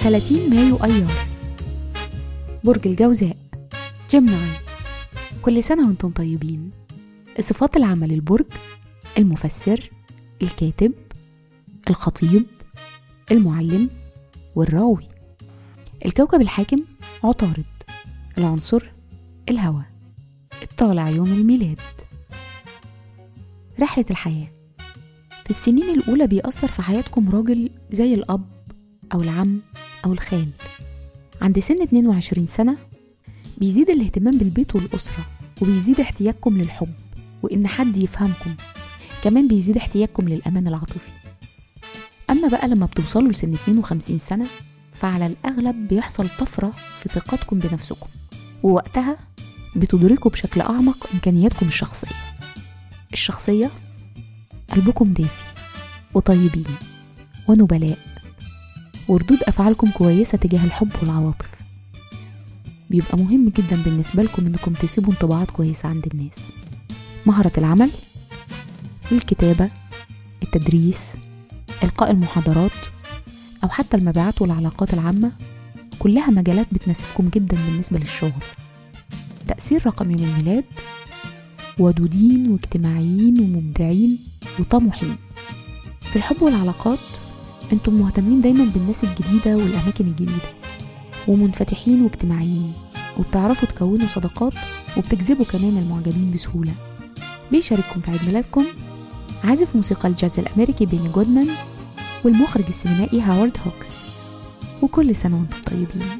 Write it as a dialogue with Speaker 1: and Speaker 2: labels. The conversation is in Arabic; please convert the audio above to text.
Speaker 1: 30 مايو أيار. برج الجوزاء. جيمناي كل سنة وأنتم طيبين. صفات العمل البرج المفسر الكاتب الخطيب المعلم والراوي. الكوكب الحاكم عطارد. العنصر الهواء. الطالع يوم الميلاد. رحلة الحياة في السنين الأولى بيأثر في حياتكم راجل زي الأب أو العم أو الخال. عند سن 22 سنة بيزيد الاهتمام بالبيت والأسرة وبيزيد احتياجكم للحب وإن حد يفهمكم كمان بيزيد احتياجكم للأمان العاطفي. أما بقى لما بتوصلوا لسن 52 سنة فعلى الأغلب بيحصل طفرة في ثقتكم بنفسكم ووقتها بتدركوا بشكل أعمق إمكانياتكم الشخصية. الشخصية قلبكم دافي وطيبين ونبلاء. وردود أفعالكم كويسة تجاه الحب والعواطف. بيبقى مهم جدا بالنسبة لكم إنكم تسيبوا انطباعات كويسة عند الناس. مهرة العمل الكتابة التدريس إلقاء المحاضرات أو حتى المبيعات والعلاقات العامة كلها مجالات بتناسبكم جدا بالنسبة للشغل. تأثير رقم يوم الميلاد ودودين واجتماعيين ومبدعين وطموحين. في الحب والعلاقات أنتم مهتمين دايما بالناس الجديدة والأماكن الجديدة ومنفتحين واجتماعيين وبتعرفوا تكونوا صداقات وبتجذبوا كمان المعجبين بسهولة. بيشارككم في عيد ميلادكم عازف موسيقى الجاز الأمريكي بيني جودمان والمخرج السينمائي هاورد هوكس. وكل سنة وأنتم طيبين.